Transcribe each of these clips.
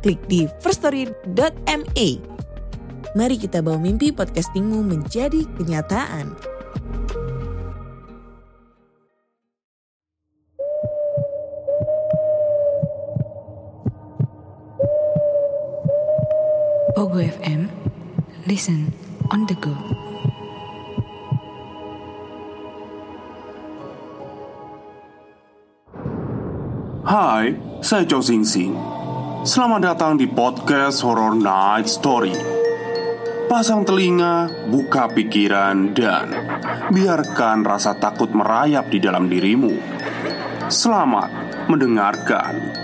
klik di firststory.me. Mari kita bawa mimpi podcastingmu menjadi kenyataan. Pogo FM, listen on the go. Hai, saya Chow Sing Sing. Selamat datang di podcast Horror Night Story. Pasang telinga, buka pikiran, dan biarkan rasa takut merayap di dalam dirimu. Selamat mendengarkan.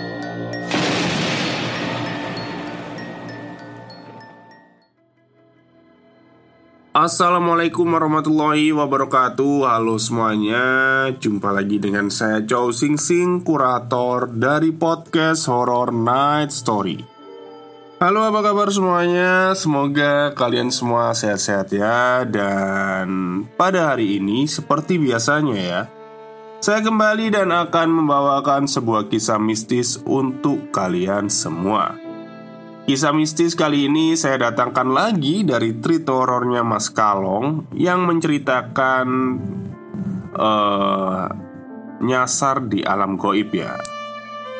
Assalamualaikum warahmatullahi wabarakatuh. Halo semuanya. Jumpa lagi dengan saya Chow Sing Sing Kurator dari podcast Horror Night Story. Halo apa kabar semuanya? Semoga kalian semua sehat-sehat ya. Dan pada hari ini seperti biasanya ya Saya kembali dan akan membawakan sebuah kisah mistis untuk kalian semua Kisah mistis kali ini saya datangkan lagi dari treat horornya Mas Kalong yang menceritakan uh, nyasar di alam goib ya.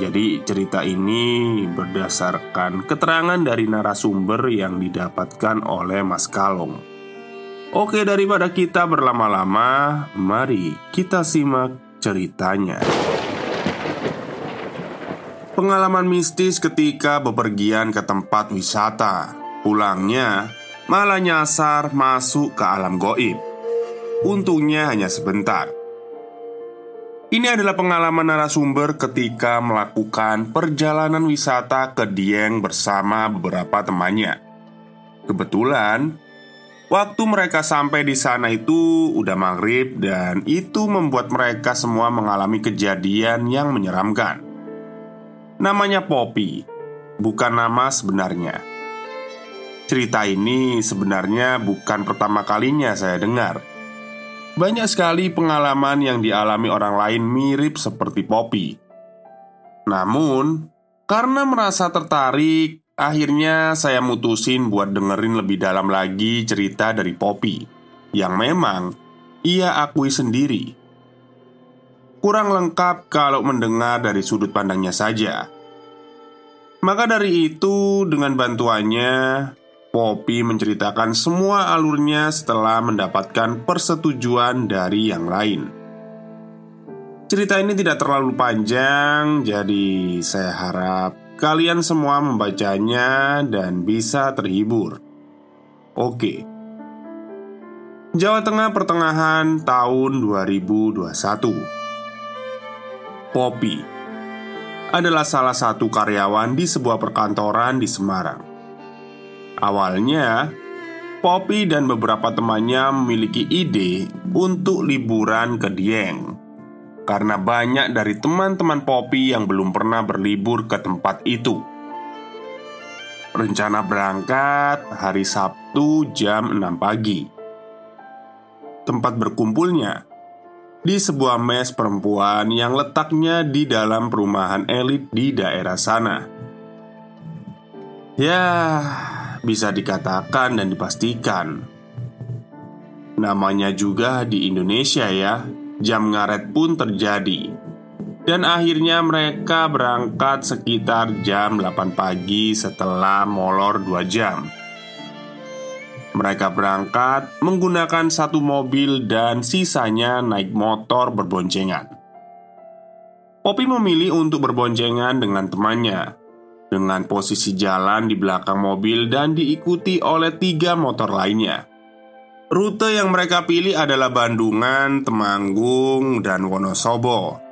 Jadi cerita ini berdasarkan keterangan dari narasumber yang didapatkan oleh Mas Kalong. Oke daripada kita berlama-lama, mari kita simak ceritanya. Pengalaman mistis ketika bepergian ke tempat wisata. Pulangnya malah nyasar masuk ke alam goib. Untungnya hanya sebentar. Ini adalah pengalaman narasumber ketika melakukan perjalanan wisata ke Dieng bersama beberapa temannya. Kebetulan Waktu mereka sampai di sana itu udah maghrib dan itu membuat mereka semua mengalami kejadian yang menyeramkan. Namanya Poppy, bukan nama sebenarnya. Cerita ini sebenarnya bukan pertama kalinya saya dengar. Banyak sekali pengalaman yang dialami orang lain mirip seperti Poppy. Namun, karena merasa tertarik, akhirnya saya mutusin buat dengerin lebih dalam lagi cerita dari Poppy yang memang ia akui sendiri kurang lengkap kalau mendengar dari sudut pandangnya saja. Maka dari itu, dengan bantuannya, Poppy menceritakan semua alurnya setelah mendapatkan persetujuan dari yang lain. Cerita ini tidak terlalu panjang, jadi saya harap kalian semua membacanya dan bisa terhibur. Oke. Jawa Tengah pertengahan tahun 2021 Poppy adalah salah satu karyawan di sebuah perkantoran di Semarang. Awalnya, Poppy dan beberapa temannya memiliki ide untuk liburan ke Dieng karena banyak dari teman-teman Poppy yang belum pernah berlibur ke tempat itu. Rencana berangkat hari Sabtu jam 6 pagi. Tempat berkumpulnya di sebuah mes perempuan yang letaknya di dalam perumahan elit di daerah sana. Ya, bisa dikatakan dan dipastikan. Namanya juga di Indonesia ya, jam ngaret pun terjadi. Dan akhirnya mereka berangkat sekitar jam 8 pagi setelah molor 2 jam. Mereka berangkat menggunakan satu mobil dan sisanya naik motor berboncengan. Poppy memilih untuk berboncengan dengan temannya dengan posisi jalan di belakang mobil dan diikuti oleh tiga motor lainnya. Rute yang mereka pilih adalah Bandungan, Temanggung, dan Wonosobo.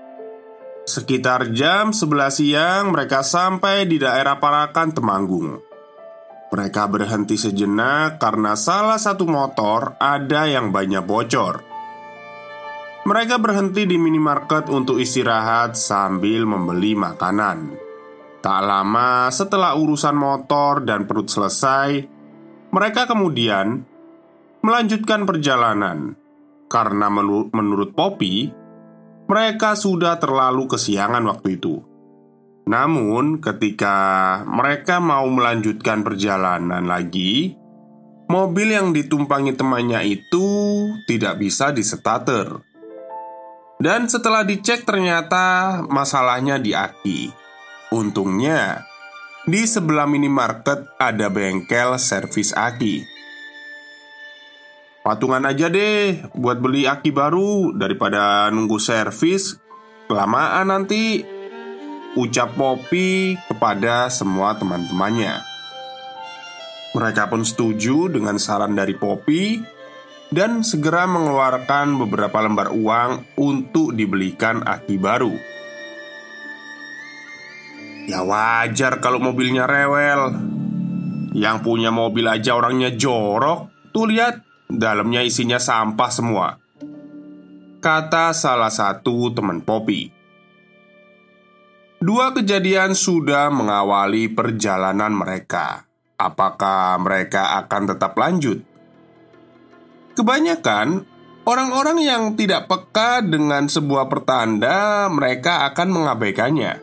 Sekitar jam 11 siang mereka sampai di daerah Parakan Temanggung Mereka berhenti sejenak karena salah satu motor ada yang banyak bocor. Mereka berhenti di minimarket untuk istirahat sambil membeli makanan. Tak lama setelah urusan motor dan perut selesai Mereka kemudian melanjutkan perjalanan. Karena menur menurut Poppy mereka sudah terlalu kesiangan waktu itu. Namun, ketika mereka mau melanjutkan perjalanan lagi, mobil yang ditumpangi temannya itu tidak bisa disetater. Dan setelah dicek, ternyata masalahnya di aki. Untungnya, di sebelah minimarket ada bengkel servis aki. Patungan aja deh buat beli aki baru daripada nunggu servis kelamaan nanti ucap Poppy kepada semua teman-temannya. Mereka pun setuju dengan saran dari Poppy dan segera mengeluarkan beberapa lembar uang untuk dibelikan aki baru. Ya wajar kalau mobilnya rewel. Yang punya mobil aja orangnya jorok. Tuh lihat, Dalamnya isinya sampah semua Kata salah satu teman Poppy Dua kejadian sudah mengawali perjalanan mereka Apakah mereka akan tetap lanjut? Kebanyakan orang-orang yang tidak peka dengan sebuah pertanda Mereka akan mengabaikannya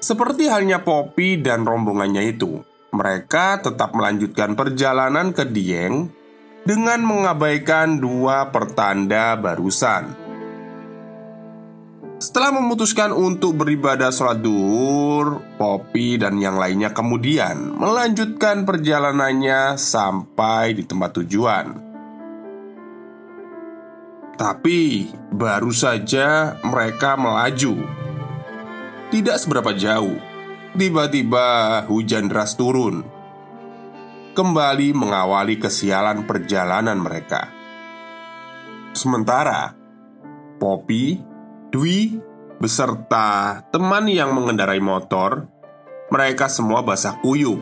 Seperti halnya Poppy dan rombongannya itu Mereka tetap melanjutkan perjalanan ke Dieng dengan mengabaikan dua pertanda barusan. Setelah memutuskan untuk beribadah sholat duhur, Poppy dan yang lainnya kemudian melanjutkan perjalanannya sampai di tempat tujuan. Tapi baru saja mereka melaju, tidak seberapa jauh. Tiba-tiba hujan deras turun kembali mengawali kesialan perjalanan mereka. Sementara Poppy, Dwi, beserta teman yang mengendarai motor, mereka semua basah kuyup.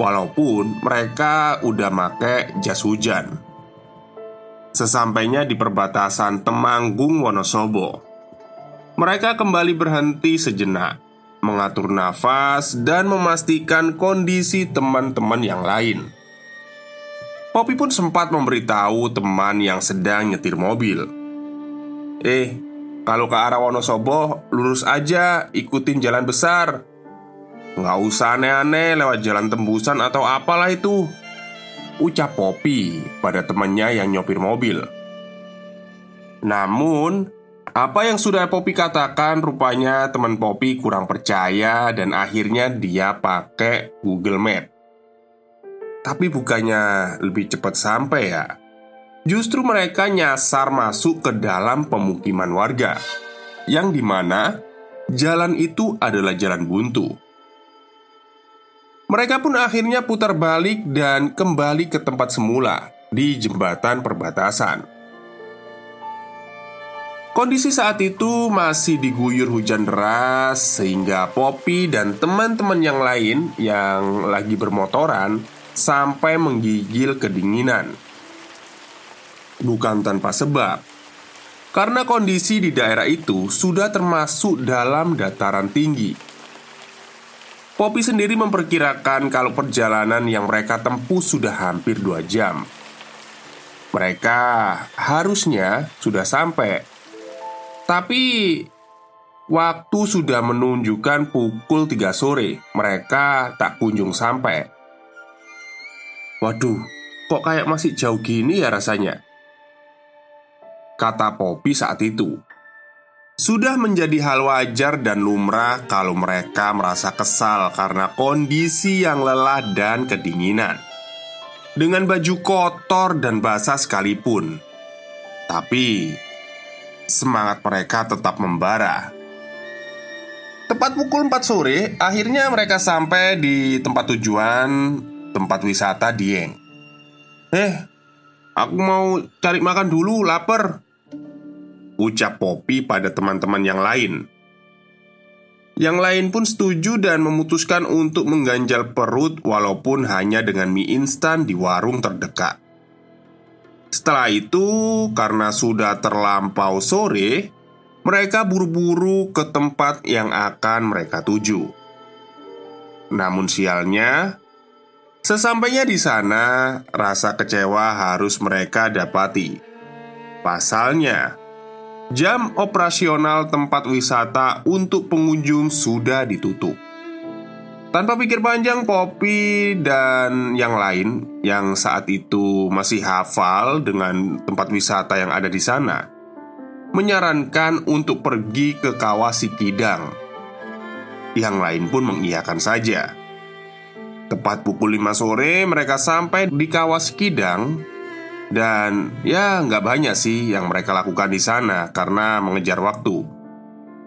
Walaupun mereka udah make jas hujan. Sesampainya di perbatasan Temanggung Wonosobo, mereka kembali berhenti sejenak mengatur nafas, dan memastikan kondisi teman-teman yang lain. Poppy pun sempat memberitahu teman yang sedang nyetir mobil. "Eh, kalau ke arah Wonosobo, lurus aja, ikutin jalan besar. Nggak usah aneh-aneh lewat jalan tembusan atau apalah itu." Ucap Poppy pada temannya yang nyopir mobil. Namun, apa yang sudah Poppy katakan rupanya teman Poppy kurang percaya dan akhirnya dia pakai Google Map. Tapi bukannya lebih cepat sampai ya? Justru mereka nyasar masuk ke dalam pemukiman warga Yang di mana jalan itu adalah jalan buntu Mereka pun akhirnya putar balik dan kembali ke tempat semula Di jembatan perbatasan Kondisi saat itu masih diguyur hujan deras sehingga Poppy dan teman-teman yang lain yang lagi bermotoran sampai menggigil kedinginan. Bukan tanpa sebab, karena kondisi di daerah itu sudah termasuk dalam dataran tinggi. Poppy sendiri memperkirakan kalau perjalanan yang mereka tempuh sudah hampir dua jam. Mereka harusnya sudah sampai tapi Waktu sudah menunjukkan pukul 3 sore Mereka tak kunjung sampai Waduh, kok kayak masih jauh gini ya rasanya Kata Poppy saat itu Sudah menjadi hal wajar dan lumrah kalau mereka merasa kesal karena kondisi yang lelah dan kedinginan Dengan baju kotor dan basah sekalipun Tapi semangat mereka tetap membara. Tepat pukul 4 sore, akhirnya mereka sampai di tempat tujuan tempat wisata Dieng. Eh, aku mau cari makan dulu, lapar. Ucap Poppy pada teman-teman yang lain Yang lain pun setuju dan memutuskan untuk mengganjal perut walaupun hanya dengan mie instan di warung terdekat. Setelah itu, karena sudah terlampau sore, mereka buru-buru ke tempat yang akan mereka tuju. Namun sialnya, sesampainya di sana, rasa kecewa harus mereka dapati. Pasalnya, Jam operasional tempat wisata untuk pengunjung sudah ditutup. Tanpa pikir panjang, Poppy dan yang lain yang saat itu masih hafal dengan tempat wisata yang ada di sana menyarankan untuk pergi ke kawah Sikidang. Yang lain pun mengiyakan saja. Tepat pukul 5 sore mereka sampai di kawah Sikidang dan ya nggak banyak sih yang mereka lakukan di sana karena mengejar waktu.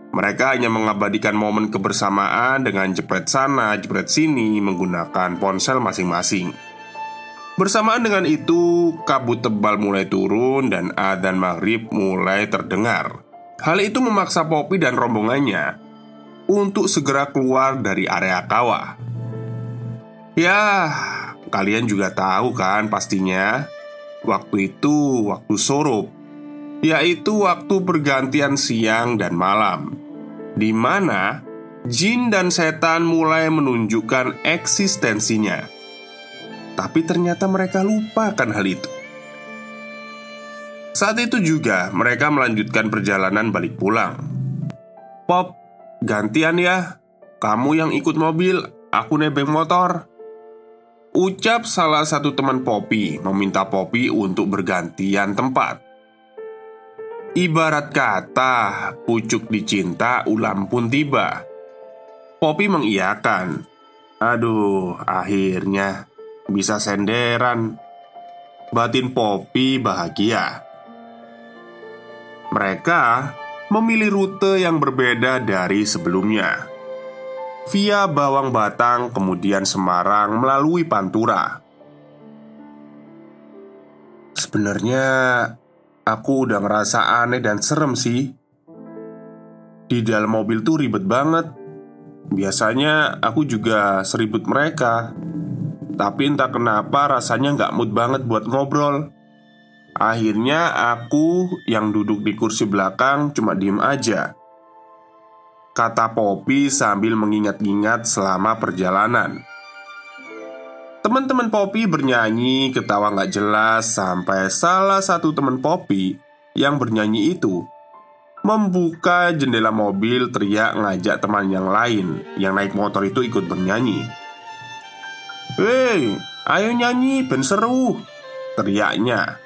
Mereka hanya mengabadikan momen kebersamaan dengan jepret sana, jepret sini menggunakan ponsel masing-masing. Bersamaan dengan itu, kabut tebal mulai turun dan adzan maghrib mulai terdengar. Hal itu memaksa Poppy dan rombongannya untuk segera keluar dari area kawah. Ya, kalian juga tahu kan pastinya Waktu itu waktu sorup Yaitu waktu pergantian siang dan malam di mana jin dan setan mulai menunjukkan eksistensinya. Tapi ternyata mereka lupakan hal itu. Saat itu juga mereka melanjutkan perjalanan balik pulang. Pop, gantian ya. Kamu yang ikut mobil, aku nebeng motor Ucap salah satu teman Poppy meminta Poppy untuk bergantian tempat. Ibarat kata, pucuk dicinta, ulam pun tiba. Poppy mengiyakan. Aduh, akhirnya bisa senderan. Batin Poppy bahagia. Mereka memilih rute yang berbeda dari sebelumnya via Bawang Batang, kemudian Semarang melalui Pantura. Sebenarnya aku udah ngerasa aneh dan serem sih. Di dalam mobil tuh ribet banget. Biasanya aku juga seribut mereka Tapi entah kenapa rasanya nggak mood banget buat ngobrol Akhirnya aku yang duduk di kursi belakang cuma diem aja Kata Poppy sambil mengingat-ingat selama perjalanan. Teman-teman Poppy bernyanyi ketawa nggak jelas Sampai salah satu teman Poppy yang bernyanyi itu Membuka jendela mobil teriak ngajak teman yang lain Yang naik motor itu ikut bernyanyi. Hei, ayo nyanyi, ben seru Teriaknya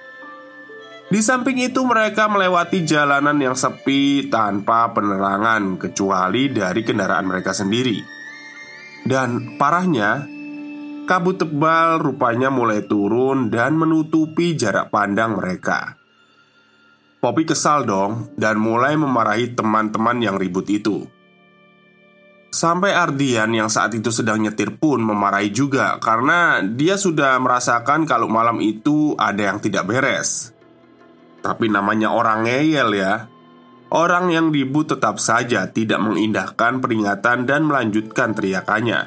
di samping itu mereka melewati jalanan yang sepi tanpa penerangan kecuali dari kendaraan mereka sendiri. Dan parahnya Kabut tebal rupanya mulai turun dan menutupi jarak pandang mereka. Poppy kesal dong dan mulai memarahi teman-teman yang ribut itu. Sampai Ardian yang saat itu sedang nyetir pun memarahi juga Karena dia sudah merasakan kalau malam itu ada yang tidak beres tapi namanya orang ngeyel ya. Orang yang dibu tetap saja tidak mengindahkan peringatan dan melanjutkan teriakannya.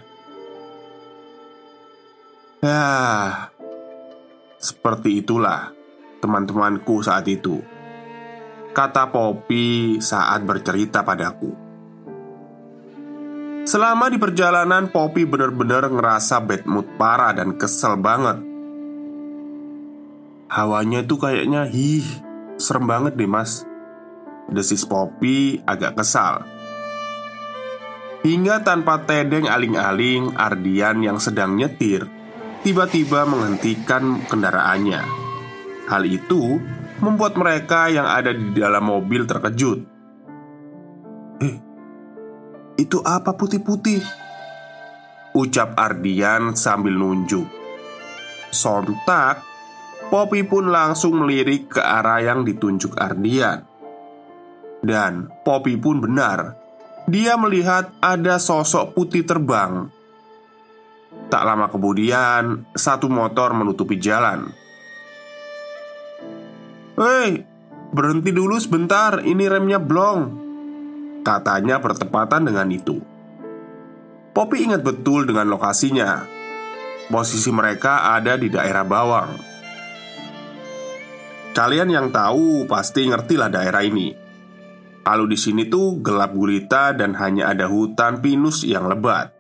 Ya Seperti itulah teman-temanku saat itu. Kata Poppy saat bercerita padaku. Selama di perjalanan Poppy benar-benar ngerasa bad mood parah dan kesel banget. Hawanya itu kayaknya hih Serem banget deh mas. Desis Poppy agak kesal. Hingga tanpa tedeng aling-aling Ardian yang sedang nyetir Tiba-tiba menghentikan kendaraannya. Hal itu membuat mereka yang ada di dalam mobil terkejut. Eh, itu apa putih-putih? Ucap Ardian sambil nunjuk. Sontak Poppy pun langsung melirik ke arah yang ditunjuk Ardian Dan Poppy pun benar Dia melihat ada sosok putih terbang Tak lama kemudian, satu motor menutupi jalan Hei, berhenti dulu sebentar, ini remnya blong Katanya bertepatan dengan itu. Poppy ingat betul dengan lokasinya. Posisi mereka ada di daerah Bawang. Kalian yang tahu pasti ngertilah daerah ini. Kalau di sini tuh gelap gulita dan hanya ada hutan pinus yang lebat.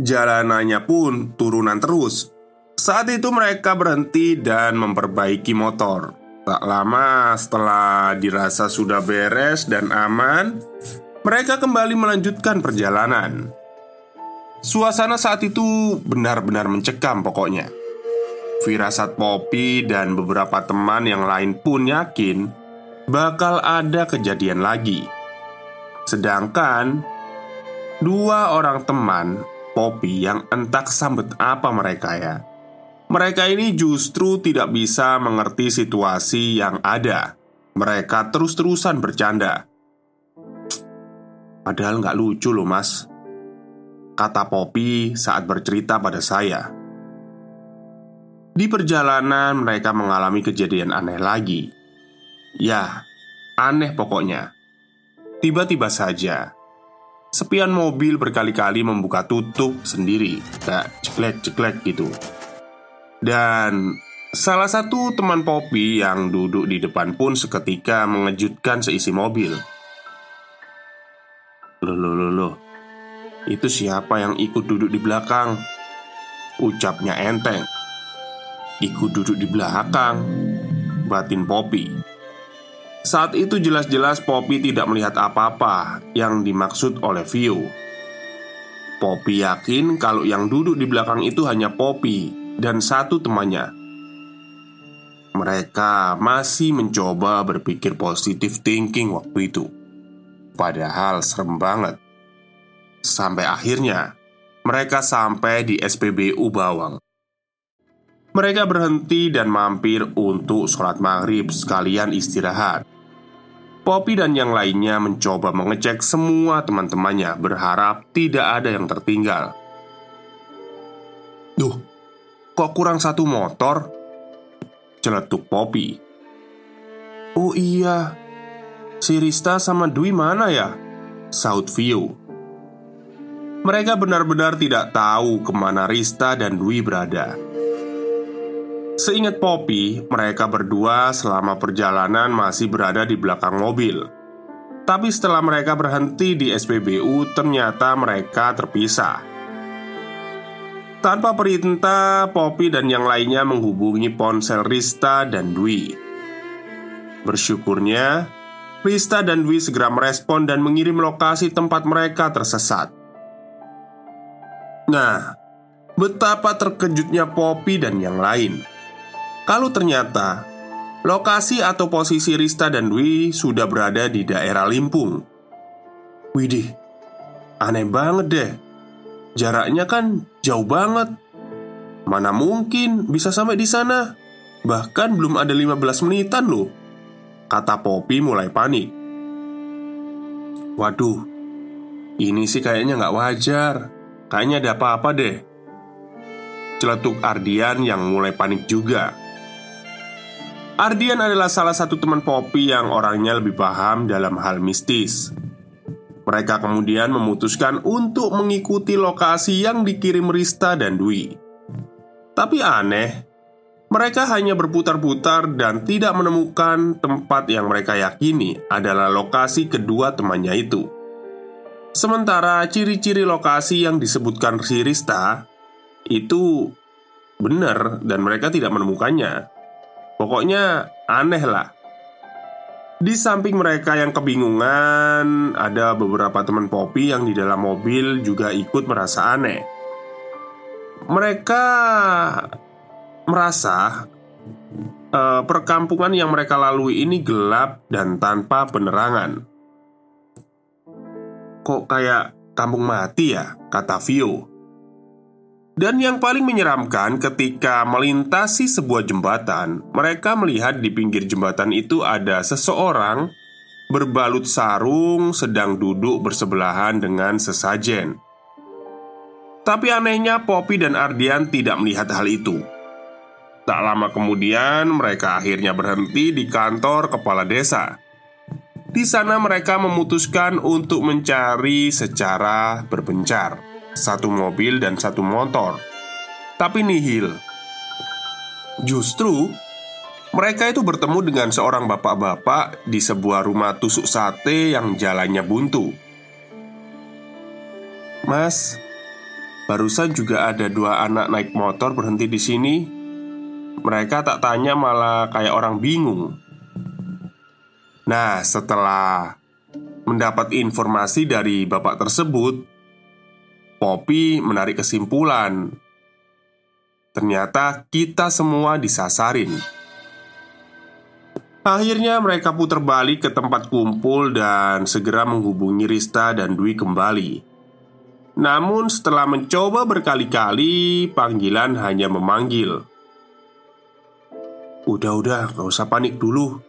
Jalanannya pun turunan terus. Saat itu mereka berhenti dan memperbaiki motor. Tak lama setelah dirasa sudah beres dan aman, mereka kembali melanjutkan perjalanan. Suasana saat itu benar-benar mencekam pokoknya. Firasat Poppy dan beberapa teman yang lain pun yakin bakal ada kejadian lagi. Sedangkan dua orang teman Poppy yang entah sambet apa mereka ya mereka ini justru tidak bisa mengerti situasi yang ada. Mereka terus-terusan bercanda. Padahal nggak lucu loh mas Kata Poppy saat bercerita pada saya Di perjalanan mereka mengalami kejadian aneh lagi Ya, aneh pokoknya Tiba-tiba saja Sepian mobil berkali-kali membuka tutup sendiri Kayak ceklek-ceklek gitu dan salah satu teman Poppy yang duduk di depan pun seketika mengejutkan seisi mobil. Loh, loh, loh, loh. Itu siapa yang ikut duduk di belakang? Ucapnya enteng. Ikut duduk di belakang. Batin Poppy. Saat itu jelas-jelas Poppy tidak melihat apa-apa yang dimaksud oleh Vio. Poppy yakin kalau yang duduk di belakang itu hanya Poppy dan satu temannya. Mereka masih mencoba berpikir positif thinking waktu itu, padahal serem banget. Sampai akhirnya mereka sampai di SPBU Bawang. Mereka berhenti dan mampir untuk sholat maghrib sekalian istirahat. Poppy dan yang lainnya mencoba mengecek semua teman-temannya, berharap tidak ada yang tertinggal. Duh, Kok kurang satu motor? Celetuk Poppy Oh iya Si Rista sama Dwi mana ya? Saut Vio Mereka benar-benar tidak tahu ke mana Rista dan Dwi berada Seingat Poppy, mereka berdua selama perjalanan masih berada di belakang mobil Tapi setelah mereka berhenti di SPBU, ternyata mereka terpisah tanpa perintah, Poppy dan yang lainnya menghubungi ponsel Rista dan Dwi. Bersyukurnya, Rista dan Dwi segera merespon dan mengirim lokasi tempat mereka tersesat. Nah, betapa terkejutnya Poppy dan yang lain. Kalau ternyata lokasi atau posisi Rista dan Dwi sudah berada di daerah Limpung. Widih, aneh banget deh. Jaraknya kan jauh banget. Mana mungkin bisa sampai di sana? Bahkan belum ada 15 menitan loh. Kata Poppy mulai panik. Waduh, ini sih kayaknya nggak wajar. Kayaknya ada apa-apa deh. Celetuk Ardian yang mulai panik juga. Ardian adalah salah satu teman Poppy yang orangnya lebih paham dalam hal mistis. Mereka kemudian memutuskan untuk mengikuti lokasi yang dikirim Rista dan Dwi. Tapi aneh, mereka hanya berputar-putar dan tidak menemukan tempat yang mereka yakini adalah lokasi kedua temannya itu. Sementara ciri-ciri lokasi yang disebutkan si Rista itu benar dan mereka tidak menemukannya. Pokoknya aneh lah. Di samping mereka yang kebingungan, ada beberapa teman Poppy yang di dalam mobil juga ikut merasa aneh. Mereka merasa uh, perkampungan yang mereka lalui ini gelap dan tanpa penerangan. Kok kayak kampung mati ya? kata Vio. Dan yang paling menyeramkan ketika melintasi sebuah jembatan, mereka melihat di pinggir jembatan itu ada seseorang berbalut sarung sedang duduk bersebelahan dengan sesajen. Tapi anehnya Poppy dan Ardian tidak melihat hal itu. Tak lama kemudian mereka akhirnya berhenti di kantor kepala desa. Di sana mereka memutuskan untuk mencari secara berpencar Satu mobil dan satu motor Tapi nihil Justru mereka itu bertemu dengan seorang bapak-bapak di sebuah rumah tusuk sate yang jalannya buntu. Mas, barusan juga ada dua anak naik motor berhenti di sini. Mereka tak tanya malah kayak orang bingung. Nah, setelah mendapat informasi dari bapak tersebut, Poppy menarik kesimpulan. Ternyata kita semua disasarin. Akhirnya mereka putar balik ke tempat kumpul dan segera menghubungi Rista dan Dwi kembali. Namun setelah mencoba berkali-kali, panggilan hanya memanggil. Udah-udah, gak usah panik dulu.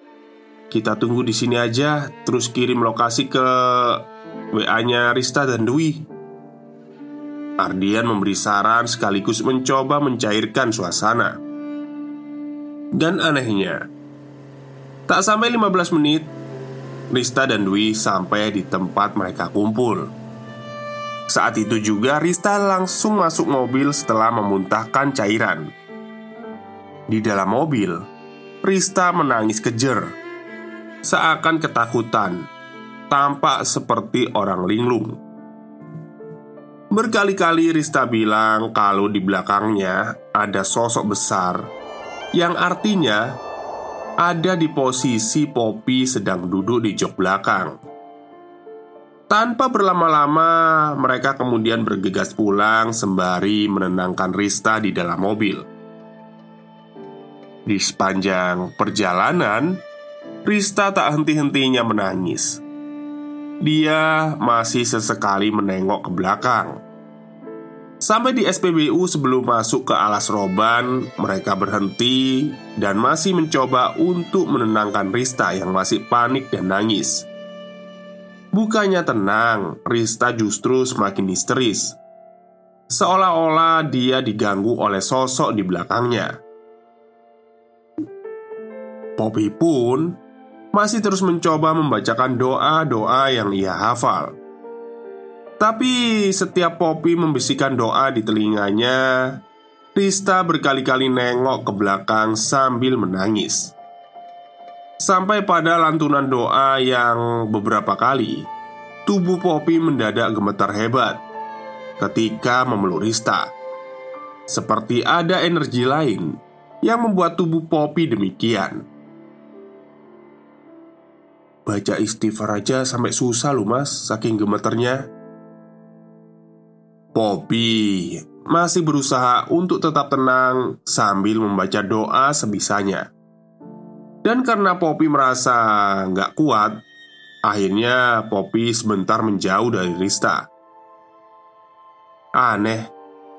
Kita tunggu di sini aja, terus kirim lokasi ke WA-nya Rista dan Dwi. Ardian memberi saran sekaligus mencoba mencairkan suasana. Dan anehnya, tak sampai 15 menit, Rista dan Dwi sampai di tempat mereka kumpul. Saat itu juga Rista langsung masuk mobil setelah memuntahkan cairan. Di dalam mobil, Rista menangis kejer, seakan ketakutan, tampak seperti orang linglung. Berkali-kali Rista bilang kalau di belakangnya ada sosok besar yang artinya ada di posisi Poppy sedang duduk di jok belakang. Tanpa berlama-lama, mereka kemudian bergegas pulang sembari menenangkan Rista di dalam mobil. Di sepanjang perjalanan, Rista tak henti-hentinya menangis. Dia masih sesekali menengok ke belakang. Sampai di SPBU sebelum masuk ke alas roban, mereka berhenti dan masih mencoba untuk menenangkan Rista yang masih panik dan nangis. Bukannya tenang, Rista justru semakin histeris. Seolah-olah dia diganggu oleh sosok di belakangnya. Poppy pun masih terus mencoba membacakan doa-doa yang ia hafal. Tapi setiap Poppy membisikkan doa di telinganya, Rista berkali-kali nengok ke belakang sambil menangis. Sampai pada lantunan doa yang beberapa kali Tubuh Poppy mendadak gemetar hebat Ketika memeluk Rista Seperti ada energi lain Yang membuat tubuh Poppy demikian Baca istighfar aja sampai susah loh mas Saking gemeternya. Poppy masih berusaha untuk tetap tenang sambil membaca doa sebisanya. Dan karena Poppy merasa nggak kuat Akhirnya Poppy sebentar menjauh dari Rista. Aneh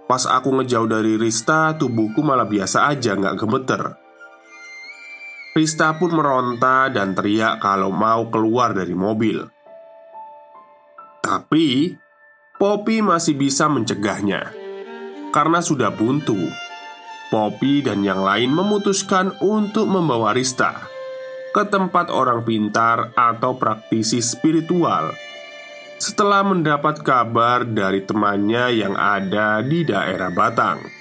Pas aku ngejauh dari Rista Tubuhku malah biasa aja nggak gemeter Rista pun meronta dan teriak kalau mau keluar dari mobil Tapi Poppy masih bisa mencegahnya Karena sudah buntu Poppy dan yang lain memutuskan untuk membawa Rista ke tempat orang pintar atau praktisi spiritual setelah mendapat kabar dari temannya yang ada di daerah Batang.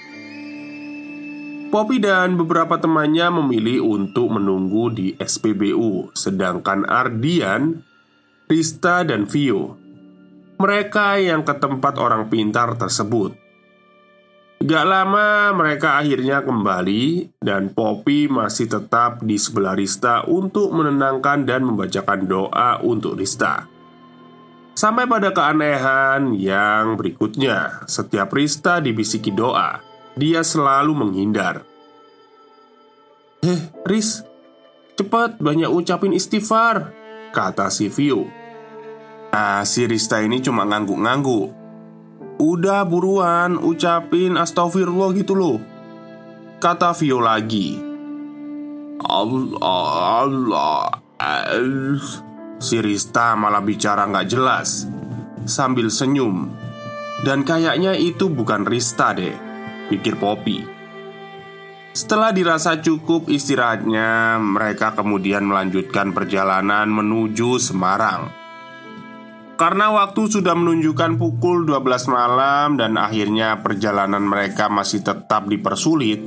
Poppy dan beberapa temannya memilih untuk menunggu di SPBU, sedangkan Ardian, Rista, dan Vio. Mereka yang ke tempat orang pintar tersebut. Gak lama mereka akhirnya kembali dan Poppy masih tetap di sebelah Rista untuk menenangkan dan membacakan doa untuk Rista. Sampai pada keanehan yang berikutnya, setiap Rista dibisiki doa, dia selalu menghindar. "Eh, Riz, cepat banyak ucapin istighfar," kata si Vio. Ah, si Rista ini cuma ngangguk-ngangguk. Udah buruan ucapin astagfirullah gitu loh Kata Vio lagi. Allah Allah Si Rista malah bicara nggak jelas Sambil senyum. Dan kayaknya itu bukan Rista deh Pikir Poppy Setelah dirasa cukup istirahatnya, mereka kemudian melanjutkan perjalanan menuju Semarang. Karena waktu sudah menunjukkan pukul 12 malam dan akhirnya perjalanan mereka masih tetap dipersulit,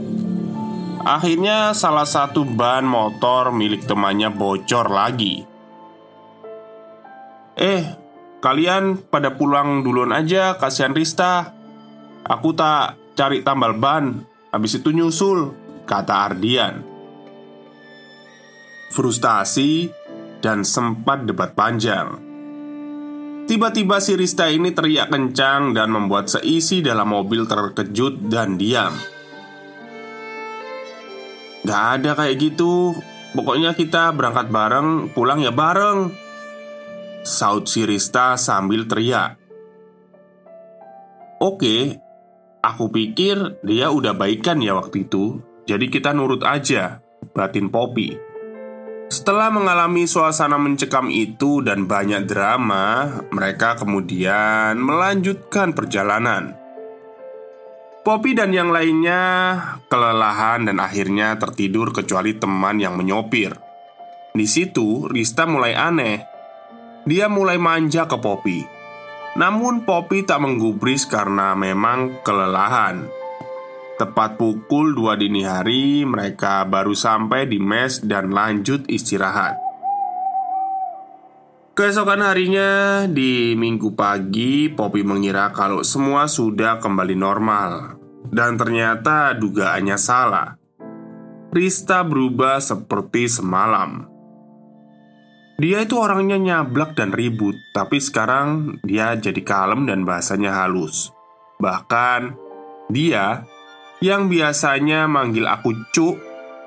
akhirnya salah satu ban motor milik temannya bocor lagi. Eh, kalian pada pulang duluan aja, kasihan Rista. Aku tak cari tambal ban, Habis itu nyusul, kata Ardian. Frustasi dan sempat debat panjang. Tiba-tiba si Rista ini teriak kencang dan membuat seisi dalam mobil terkejut dan diam. Gak ada kayak gitu. Pokoknya kita berangkat bareng, pulang ya bareng. Saud si Rista sambil teriak. Oke, Aku pikir dia udah baikan ya waktu itu Jadi kita nurut aja Batin Poppy Setelah mengalami suasana mencekam itu dan banyak drama Mereka kemudian melanjutkan perjalanan Poppy dan yang lainnya kelelahan dan akhirnya tertidur kecuali teman yang menyopir. Di situ, Rista mulai aneh. Dia mulai manja ke Poppy. Namun Poppy tak menggubris karena memang kelelahan. Tepat pukul 2 dini hari mereka baru sampai di mes dan lanjut istirahat. Keesokan harinya di minggu pagi Poppy mengira kalau semua sudah kembali normal. Dan ternyata dugaannya salah. Rista berubah seperti semalam dia itu orangnya nyablak dan ribut, tapi sekarang dia jadi kalem dan bahasanya halus. Bahkan dia yang biasanya manggil aku Cuk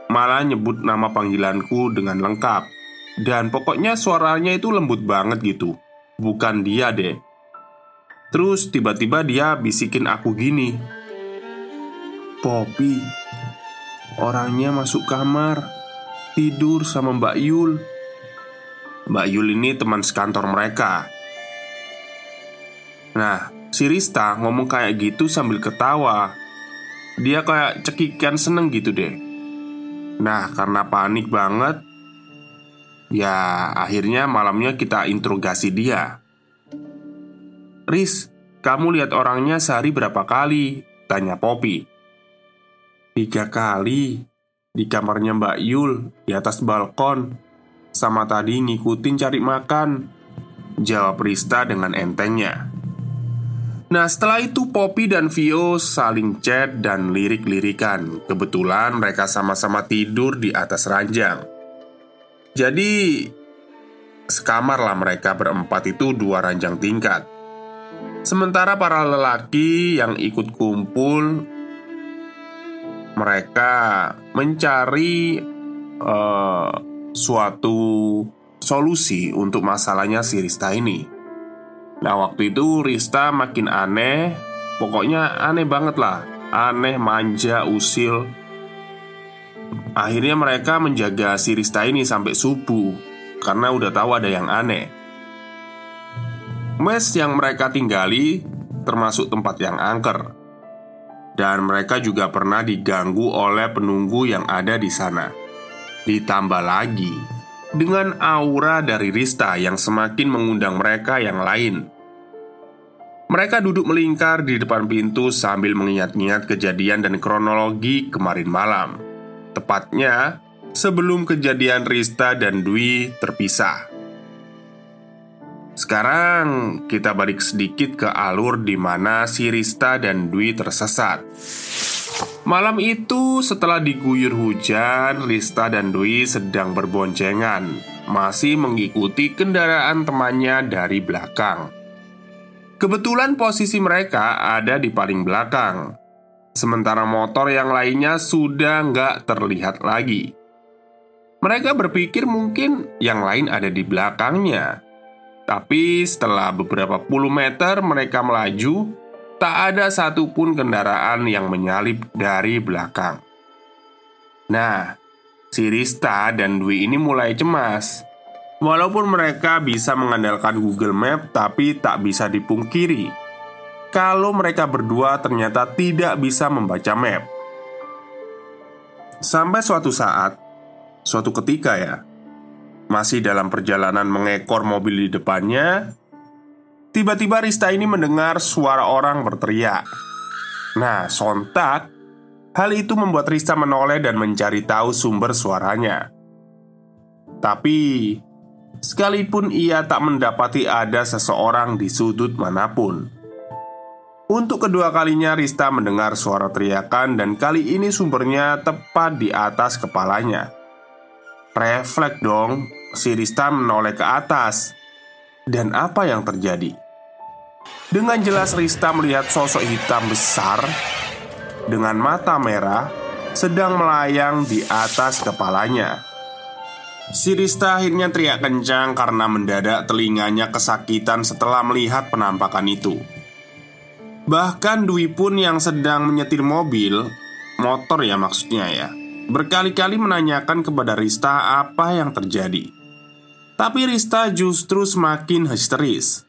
malah nyebut nama panggilanku dengan lengkap. Dan pokoknya suaranya itu lembut banget gitu. Bukan dia deh. Terus tiba-tiba dia bisikin aku gini. Poppy, orangnya masuk kamar, tidur sama Mbak Yul. Mbak Yul ini teman sekantor mereka. Nah, si Rista ngomong kayak gitu sambil ketawa. Dia kayak cekikan seneng gitu deh. Nah, karena panik banget Ya, akhirnya malamnya kita interogasi dia. Riz, kamu lihat orangnya sehari berapa kali? Tanya Poppy. Tiga kali. Di kamarnya Mbak Yul Di atas balkon sama tadi ngikutin cari makan Jawab Rista dengan entengnya. Nah setelah itu Poppy dan Vio saling chat dan lirik-lirikan. Kebetulan mereka sama-sama tidur di atas ranjang. Jadi Sekamar lah mereka berempat itu dua ranjang tingkat. Sementara para lelaki yang ikut kumpul Mereka mencari uh, suatu solusi untuk masalahnya si Rista ini. Nah, waktu itu Rista makin aneh, pokoknya aneh banget lah, aneh, manja, usil. Akhirnya mereka menjaga si Rista ini sampai subuh karena udah tahu ada yang aneh. Mes yang mereka tinggali termasuk tempat yang angker. Dan mereka juga pernah diganggu oleh penunggu yang ada di sana. Ditambah lagi dengan aura dari Rista yang semakin mengundang mereka yang lain. Mereka duduk melingkar di depan pintu sambil mengingat-ingat kejadian dan kronologi kemarin malam. Tepatnya sebelum kejadian Rista dan Dwi terpisah. Sekarang kita balik sedikit ke alur di mana si Rista dan Dwi tersesat. Malam itu setelah diguyur hujan, Rista dan Dwi sedang berboncengan. Masih mengikuti kendaraan temannya dari belakang. Kebetulan posisi mereka ada di paling belakang. Sementara motor yang lainnya sudah nggak terlihat lagi. Mereka berpikir mungkin yang lain ada di belakangnya. Tapi setelah beberapa puluh meter mereka melaju Tak ada satupun kendaraan yang menyalip dari belakang. Nah, si Rista dan Dwi ini mulai cemas. Walaupun mereka bisa mengandalkan Google Map, tapi tak bisa dipungkiri kalau mereka berdua ternyata tidak bisa membaca map. Sampai suatu saat, suatu ketika ya, masih dalam perjalanan mengekor mobil di depannya, tiba-tiba Rista ini mendengar suara orang berteriak. Nah, sontak, hal itu membuat Rista menoleh dan mencari tahu sumber suaranya. Tapi, sekalipun ia tak mendapati ada seseorang di sudut mana pun. Untuk kedua kalinya Rista mendengar suara teriakan dan kali ini sumbernya tepat di atas kepalanya Refleks dong, si Rista menoleh ke atas Dan apa yang terjadi? Dengan jelas Rista melihat sosok hitam besar Dengan mata merah Sedang melayang di atas kepalanya. Si Rista akhirnya teriak kencang karena mendadak telinganya kesakitan setelah melihat penampakan itu. Bahkan Dwi pun yang sedang menyetir mobil Motor ya maksudnya ya Berkali-kali menanyakan kepada Rista apa yang terjadi. Tapi Rista justru semakin histeris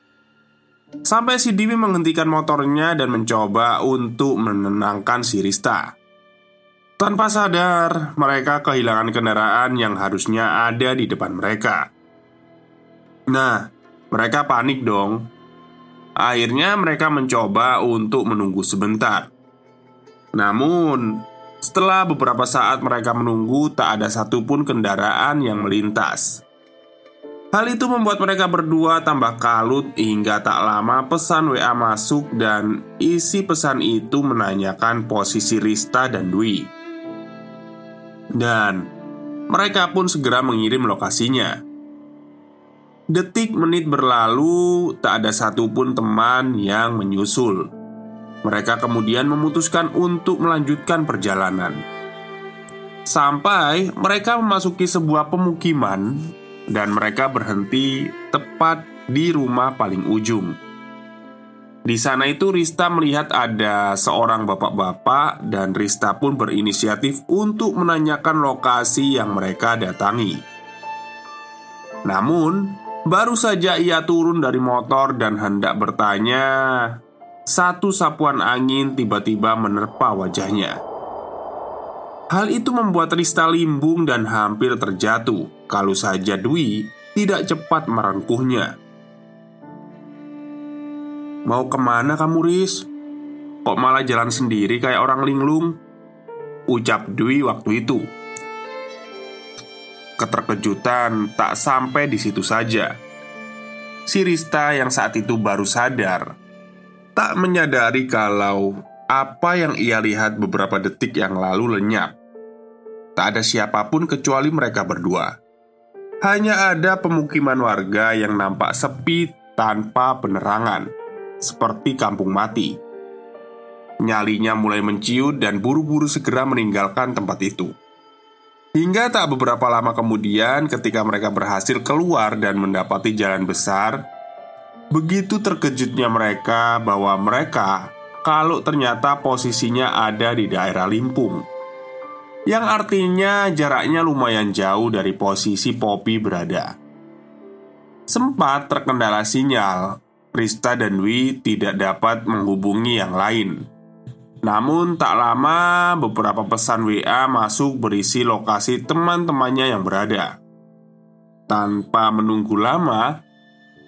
Sampai si Dewi menghentikan motornya dan mencoba untuk menenangkan si Rista Tanpa sadar, mereka kehilangan kendaraan yang harusnya ada di depan mereka Nah, mereka panik dong Akhirnya mereka mencoba untuk menunggu sebentar. Namun, setelah beberapa saat mereka menunggu, tak ada satupun kendaraan yang melintas. Hal itu membuat mereka berdua tambah kalut hingga tak lama pesan WA masuk dan isi pesan itu menanyakan posisi Rista dan Dwi. Dan mereka pun segera mengirim lokasinya. Detik menit berlalu, tak ada satupun teman yang menyusul. Mereka kemudian memutuskan untuk melanjutkan perjalanan. Sampai mereka memasuki sebuah pemukiman, dan mereka berhenti tepat di rumah paling ujung. Di sana itu Rista melihat ada seorang bapak-bapak dan Rista pun berinisiatif untuk menanyakan lokasi yang mereka datangi. Namun, Baru saja ia turun dari motor dan hendak bertanya, satu sapuan angin tiba-tiba menerpa wajahnya. Hal itu membuat Rista limbung dan hampir terjatuh kalau saja Dwi tidak cepat merengkuhnya. Mau ke mana kamu Ris? Kok malah jalan sendiri kayak orang linglung? Ucap Dwi waktu itu Keterkejutan tak sampai di situ saja. Si Rista yang saat itu baru sadar tak menyadari kalau apa yang ia lihat beberapa detik yang lalu lenyap. Tak ada siapa pun kecuali mereka berdua. Hanya ada pemukiman warga yang nampak sepi tanpa penerangan, seperti kampung mati. Nyalinya mulai menciut dan buru-buru segera meninggalkan tempat itu. Hingga tak beberapa lama kemudian, ketika mereka berhasil keluar dan mendapati jalan besar, begitu terkejutnya mereka bahwa mereka kalau ternyata posisinya ada di daerah Limpung, yang artinya jaraknya lumayan jauh dari posisi Poppy berada. Sempat terkendala sinyal, Rista dan Dwi tidak dapat menghubungi yang lain. Namun tak lama beberapa pesan WA masuk berisi lokasi teman-temannya yang berada. Tanpa menunggu lama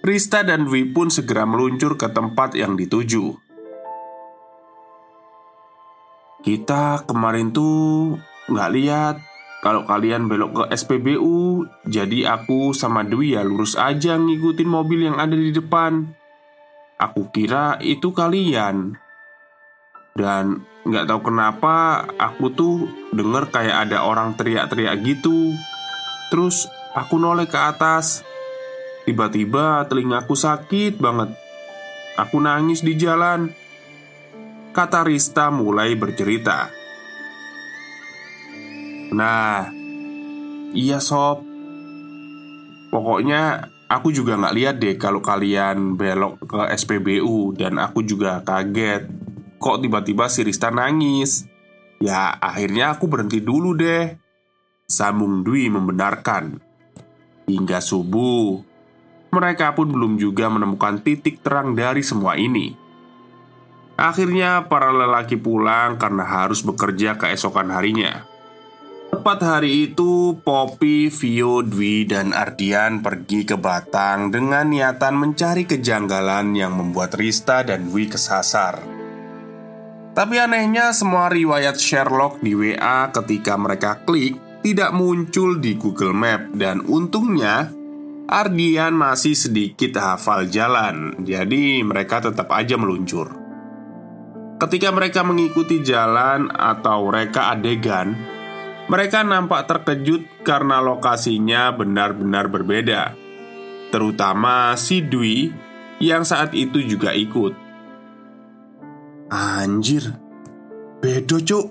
Rista dan Dwi pun segera meluncur ke tempat yang dituju Kita kemarin tuh nggak lihat. Kalau kalian belok ke SPBU Jadi aku sama Dwi ya lurus aja ngikutin mobil yang ada di depan. Aku kira itu kalian. Dan nggak tahu kenapa aku tuh denger kayak ada orang teriak-teriak gitu. Terus aku noleh ke atas. Tiba-tiba telingaku sakit banget. Aku nangis di jalan Kata Rista mulai bercerita Nah, iya sob Pokoknya aku juga nggak lihat deh kalau kalian belok ke SPBU Dan aku juga kaget Kok tiba-tiba si Rista nangis? Ya, akhirnya aku berhenti dulu deh. Sambung Dwi membenarkan. Hingga subuh, mereka pun belum juga menemukan titik terang dari semua ini. Akhirnya, para lelaki pulang karena harus bekerja keesokan harinya. Tepat hari itu, Poppy, Vio, Dwi, dan Ardian pergi ke Batang dengan niatan mencari kejanggalan yang membuat Rista dan Dwi kesasar. Tapi anehnya, semua riwayat Sherlock di WA ketika mereka klik tidak muncul di Google Map, dan untungnya Ardian masih sedikit hafal jalan, jadi mereka tetap aja meluncur. Ketika mereka mengikuti jalan atau reka adegan, mereka nampak terkejut karena lokasinya benar-benar berbeda Terutama si Dwi yang saat itu juga ikut. Anjir Bedo cuk.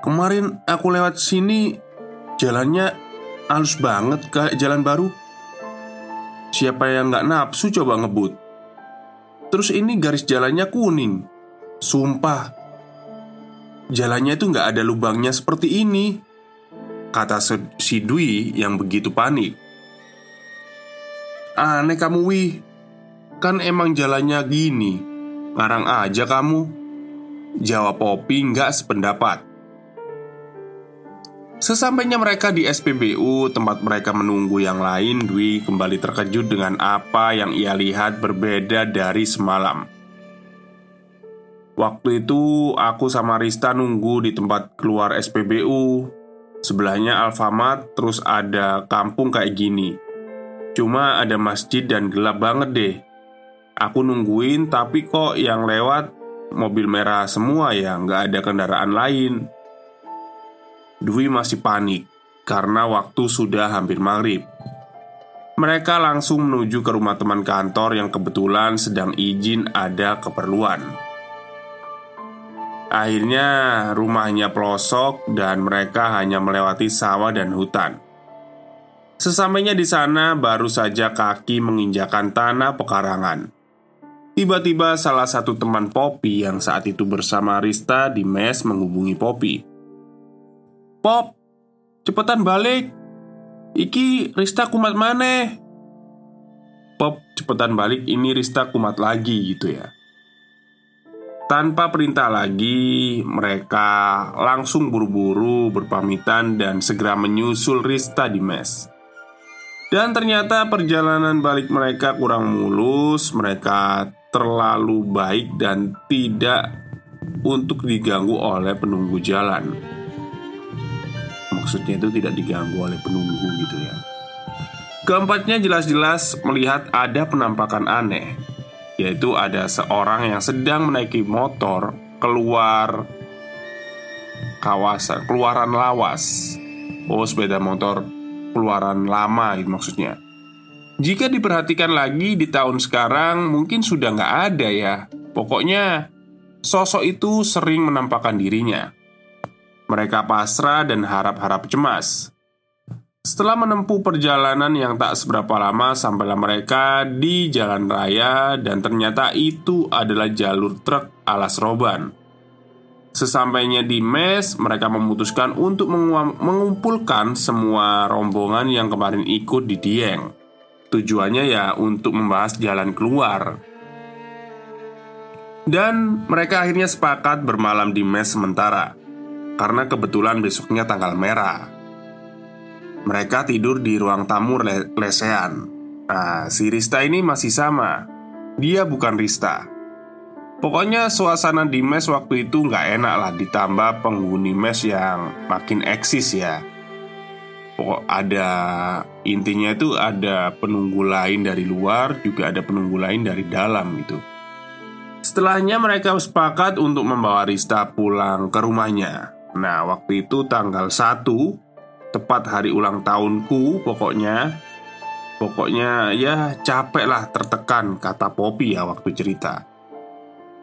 Kemarin aku lewat sini Jalannya halus banget kayak jalan baru. Siapa yang gak nafsu coba ngebut? Terus ini garis jalannya kuning Sumpah Jalannya itu nggak ada lubangnya seperti ini Kata si Dwi yang begitu panik. Aneh kamu Wi. Kan emang jalannya gini. Ngarang aja kamu. Jawab Poppy nggak sependapat. Sesampainya mereka di SPBU, tempat mereka menunggu yang lain, Dwi kembali terkejut dengan apa yang ia lihat berbeda dari semalam. Waktu itu aku sama Rista nunggu di tempat keluar SPBU Sebelahnya Alfamart terus ada kampung kayak gini. Cuma ada masjid dan gelap banget deh. Aku nungguin tapi kok yang lewat mobil merah semua ya nggak ada kendaraan lain. Dwi masih panik karena waktu sudah hampir maghrib. Mereka langsung menuju ke rumah teman kantor yang kebetulan sedang izin ada keperluan. Akhirnya rumahnya pelosok dan mereka hanya melewati sawah dan hutan. Sesampainya di sana, baru saja kaki menginjakan tanah pekarangan. Tiba-tiba salah satu teman Poppy yang saat itu bersama Rista di mes menghubungi Poppy. Pop, cepetan balik. Iki Rista kumat mana? Pop, cepetan balik ini Rista kumat lagi gitu ya. Tanpa perintah lagi, mereka langsung buru-buru berpamitan dan segera menyusul Rista di mes. Dan ternyata perjalanan balik mereka kurang mulus, mereka terlalu baik dan tidak untuk diganggu oleh penunggu jalan. Maksudnya itu tidak diganggu oleh penunggu gitu ya. Keempatnya jelas-jelas melihat ada penampakan aneh yaitu ada seorang yang sedang menaiki motor keluar kawasan keluaran lawas. Oh, sepeda motor keluaran lama itu maksudnya. Jika diperhatikan lagi di tahun sekarang mungkin sudah nggak ada ya. Pokoknya sosok itu sering menampakkan dirinya. Mereka pasrah dan harap-harap cemas. Setelah menempuh perjalanan yang tak seberapa lama sampailah mereka di jalan raya dan ternyata itu adalah jalur truk alas roban. Sesampainya di mes, mereka memutuskan untuk mengumpulkan semua rombongan yang kemarin ikut di Dieng. Tujuannya ya untuk membahas jalan keluar. Dan mereka akhirnya sepakat bermalam di mes sementara Karena kebetulan besoknya tanggal merah mereka tidur di ruang tamu le lesehan. Nah, si Rista ini masih sama. Dia bukan Rista. Pokoknya suasana di mes waktu itu nggak enak lah Ditambah penghuni mes yang makin eksis ya Pokok ada Intinya itu ada penunggu lain dari luar Juga ada penunggu lain dari dalam gitu Setelahnya mereka sepakat untuk membawa Rista pulang ke rumahnya Nah waktu itu tanggal 1 tepat hari ulang tahunku pokoknya. Pokoknya ya capek lah tertekan kata Poppy ya waktu cerita.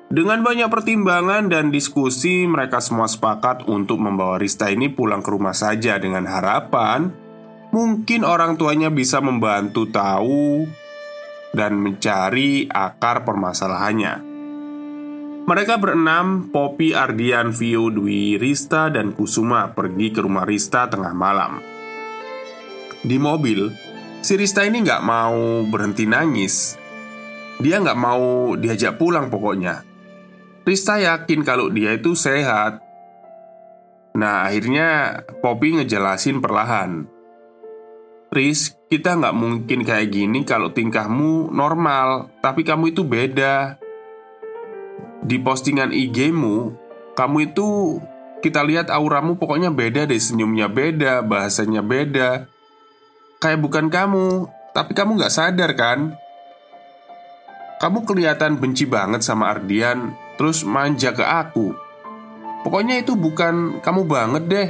Dengan banyak pertimbangan dan diskusi mereka semua sepakat untuk membawa Rista ini pulang ke rumah saja dengan harapan Mungkin orang tuanya bisa membantu tahu dan mencari akar permasalahannya mereka berenam, Poppy, Ardian, Vio, Dwi, Rista, dan Kusuma pergi ke rumah Rista tengah malam. Di mobil, si Rista ini nggak mau berhenti nangis. Dia nggak mau diajak pulang pokoknya. Rista yakin kalau dia itu sehat. Nah akhirnya Poppy ngejelasin perlahan Riz, kita nggak mungkin kayak gini kalau tingkahmu normal, tapi kamu itu beda. Di postingan IG-mu, kamu itu kita lihat auramu pokoknya beda deh, senyumnya beda, bahasanya beda. Kayak bukan kamu, tapi kamu nggak sadar kan? Kamu kelihatan benci banget sama Ardian, terus manja ke aku. Pokoknya itu bukan kamu banget deh,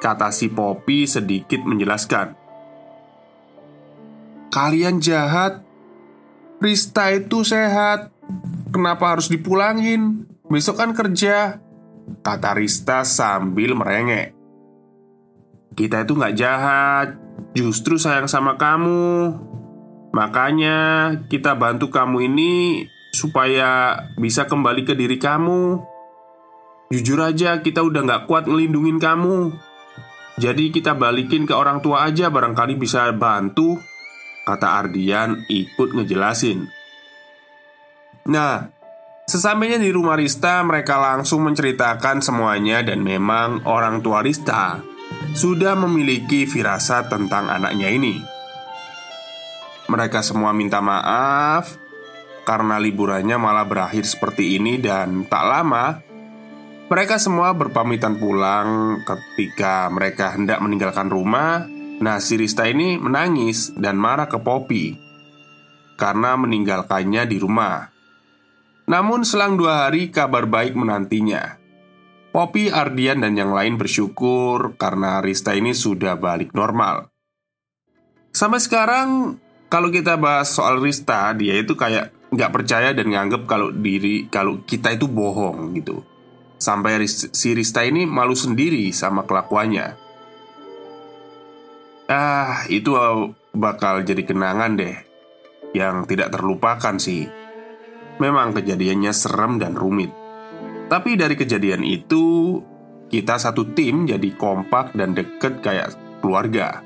kata si Poppy sedikit menjelaskan. Kalian jahat Rista itu sehat Kenapa harus dipulangin? Besok kan kerja. Kata Rista sambil merengek. Kita itu nggak jahat. Justru sayang sama kamu. Makanya kita bantu kamu ini Supaya bisa kembali ke diri kamu. Jujur aja kita udah nggak kuat ngelindungin kamu. Jadi kita balikin ke orang tua aja Barangkali bisa bantu. Kata Ardian ikut ngejelasin Nah, sesampainya di rumah Rista Mereka langsung menceritakan semuanya Dan memang orang tua Rista Sudah memiliki firasat tentang anaknya ini Mereka semua minta maaf Karena liburannya malah berakhir seperti ini Dan tak lama mereka semua berpamitan pulang ketika mereka hendak meninggalkan rumah Nah, si Rista ini menangis dan marah ke Poppy karena meninggalkannya di rumah. Namun, selang dua hari, kabar baik menantinya. Poppy, Ardian, dan yang lain bersyukur karena Rista ini sudah balik normal. Sampai sekarang, kalau kita bahas soal Rista, dia itu kayak nggak percaya dan nganggep kalau diri kalau kita itu bohong gitu. Sampai si Rista ini malu sendiri sama kelakuannya. Ah, itu bakal jadi kenangan deh Yang tidak terlupakan sih Memang kejadiannya serem dan rumit. Tapi dari kejadian itu Kita satu tim jadi kompak dan deket kayak keluarga.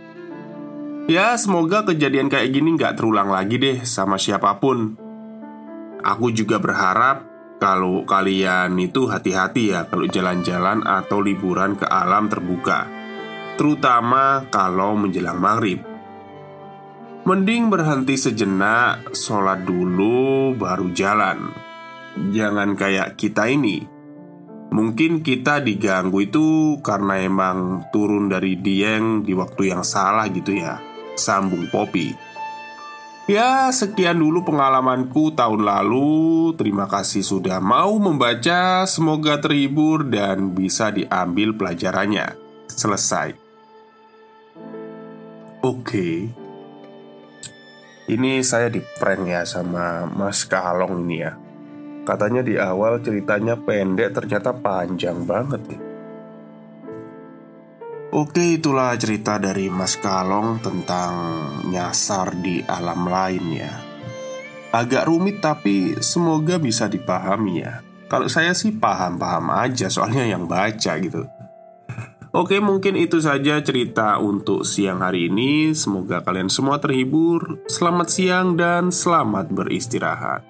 Ya semoga kejadian kayak gini nggak terulang lagi deh sama siapa pun. Aku juga berharap kalau kalian itu hati-hati ya kalau jalan-jalan atau liburan ke alam terbuka. Terutama kalau menjelang maghrib. Mending berhenti sejenak, sholat dulu, baru jalan. Jangan kayak kita ini. Mungkin kita diganggu itu karena emang turun dari Dieng di waktu yang salah gitu ya. Sambung Poppy. Ya, sekian dulu pengalamanku tahun lalu. Terima kasih sudah mau membaca. Semoga terhibur dan bisa diambil pelajarannya. Selesai. Oke Ini saya di prank ya sama Mas Kalong ini ya. Katanya di awal ceritanya pendek ternyata panjang banget nih. Oke itulah cerita dari Mas Kalong tentang nyasar di alam lain ya. Agak rumit tapi semoga bisa dipahami ya. Kalau saya sih paham-paham aja soalnya yang baca gitu Oke, mungkin itu saja cerita untuk siang hari ini. Semoga kalian semua terhibur. Selamat siang dan selamat beristirahat.